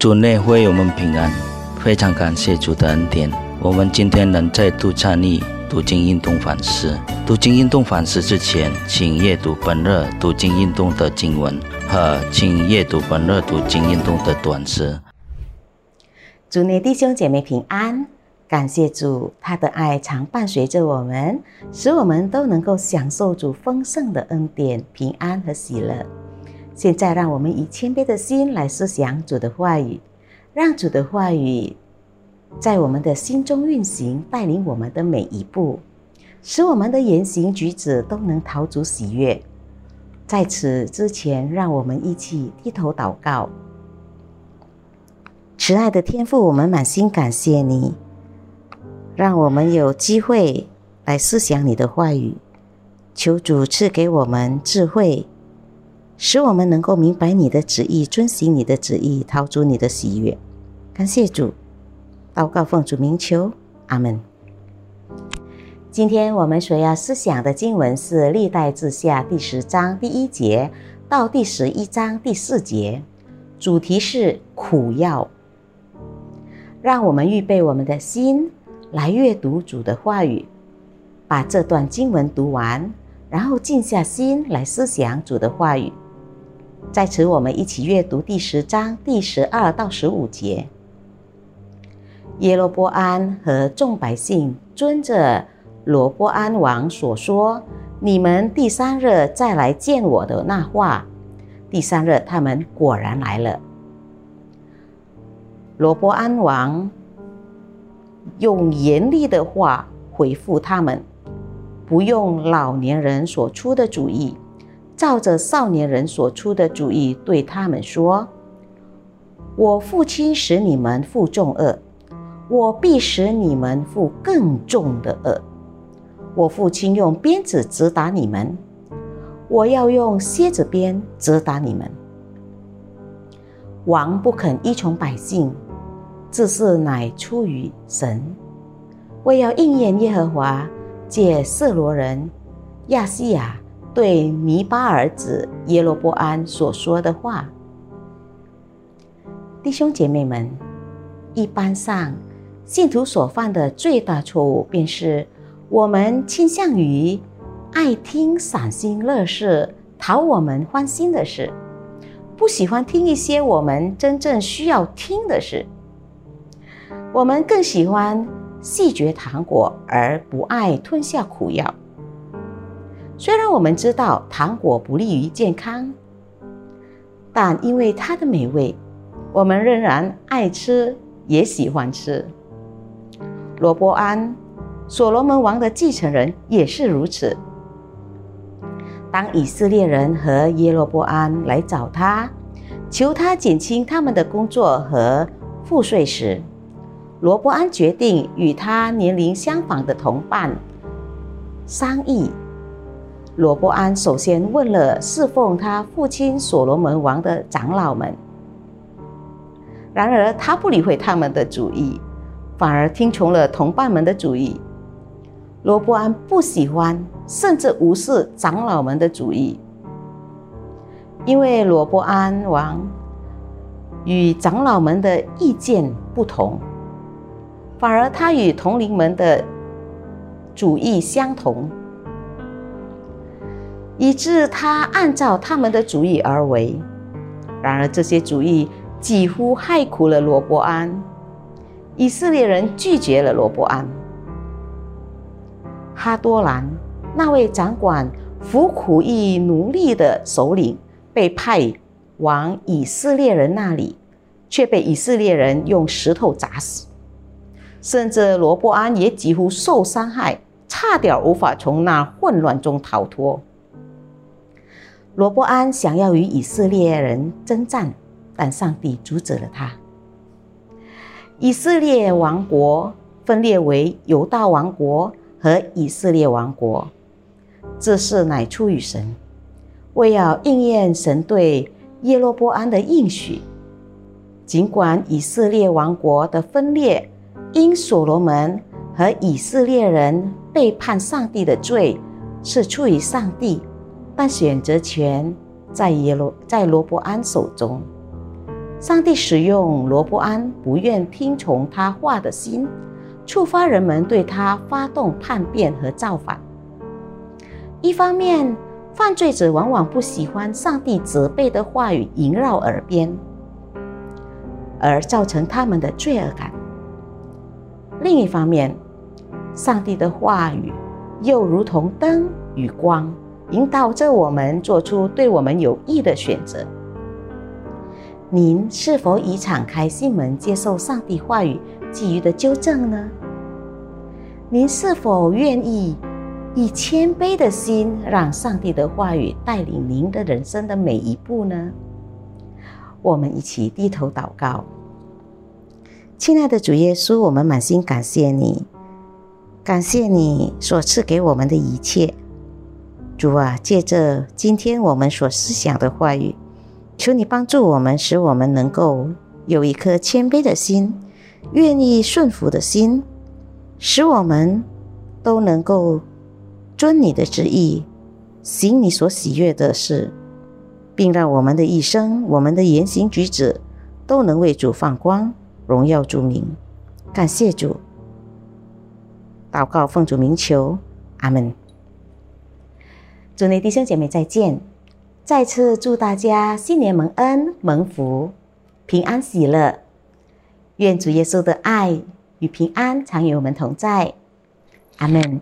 主内会我们平安，非常感谢主的恩典。我们今天能再度参与读经运动反思。读经运动反思之前，请阅读本日读经运动的经文和请阅读本日读经运动的短诗。主内弟兄姐妹平安，感谢主，他的爱常伴随着我们，使我们都能够享受主丰盛的恩典、平安和喜乐。现在，让我们以谦卑的心来思想主的话语，让主的话语在我们的心中运行，带领我们的每一步，使我们的言行举止都能讨主喜悦。在此之前，让我们一起低头祷告。慈爱的天父，我们满心感谢你，让我们有机会来思想你的话语，求主赐给我们智慧。使我们能够明白你的旨意，遵行你的旨意，逃出你的喜悦。感谢主，祷告奉主名求，阿门。今天我们所要思想的经文是《历代志下》第十章第一节到第十一章第四节，主题是苦药。让我们预备我们的心来阅读主的话语，把这段经文读完，然后静下心来思想主的话语。在此，我们一起阅读第十章第十二到十五节。耶罗波安和众百姓遵着罗波安王所说：“你们第三日再来见我的那话。”第三日，他们果然来了。罗波安王用严厉的话回复他们，不用老年人所出的主意。照着少年人所出的主意，对他们说：“我父亲使你们负重恶，我必使你们负更重的恶。我父亲用鞭子责打你们，我要用蝎子鞭责打你们。王不肯依从百姓，这事乃出于神，为要应验耶和华借色罗人亚西亚。”对弥巴儿子耶罗波安所说的话，弟兄姐妹们，一般上信徒所犯的最大错误，便是我们倾向于爱听赏心乐事、讨我们欢心的事，不喜欢听一些我们真正需要听的事。我们更喜欢细嚼糖果，而不爱吞下苦药。虽然我们知道糖果不利于健康，但因为它的美味，我们仍然爱吃，也喜欢吃。罗伯安，所罗门王的继承人也是如此。当以色列人和耶罗波安来找他，求他减轻他们的工作和赋税时，罗伯安决定与他年龄相仿的同伴商议。罗伯安首先问了侍奉他父亲所罗门王的长老们，然而他不理会他们的主意，反而听从了同伴们的主意。罗伯安不喜欢，甚至无视长老们的主意，因为罗伯安王与长老们的意见不同，反而他与同龄们的主意相同。以致他按照他们的主意而为，然而这些主意几乎害苦了罗伯安。以色列人拒绝了罗伯安。哈多兰那位掌管服苦役奴隶的首领被派往以色列人那里，却被以色列人用石头砸死，甚至罗伯安也几乎受伤害，差点无法从那混乱中逃脱。罗伯安想要与以色列人征战，但上帝阻止了他。以色列王国分裂为犹大王国和以色列王国，这事乃出于神，为要应验神对耶罗波安的应许。尽管以色列王国的分裂因所罗门和以色列人背叛上帝的罪是出于上帝。但选择权在耶罗在罗伯安手中，上帝使用罗伯安不愿听从他话的心，触发人们对他发动叛变和造反。一方面，犯罪者往往不喜欢上帝责备的话语萦绕耳边，而造成他们的罪恶感；另一方面，上帝的话语又如同灯与光，引导着我们做出对我们有益的选择。您是否已敞开心门接受上帝话语给予的纠正呢？您是否愿意以谦卑的心，让上帝的话语带领您的人生的每一步呢？我们一起低头祷告，亲爱的主耶稣，我们满心感谢你，感谢你所赐给我们的一切。主啊，借着今天我们所思想的话语。求你帮助我们，使我们能够有一颗谦卑的心，愿意顺服的心，使我们都能够遵你的旨意，行你所喜悦的事，并让我们的一生、我们的言行举止都能为主放光，荣耀主名。感谢主，祷告奉主名求，阿门。祝内弟兄姐妹再见。再次祝大家新年蒙恩蒙福，平安喜乐。愿主耶稣的爱与平安常与我们同在。阿门。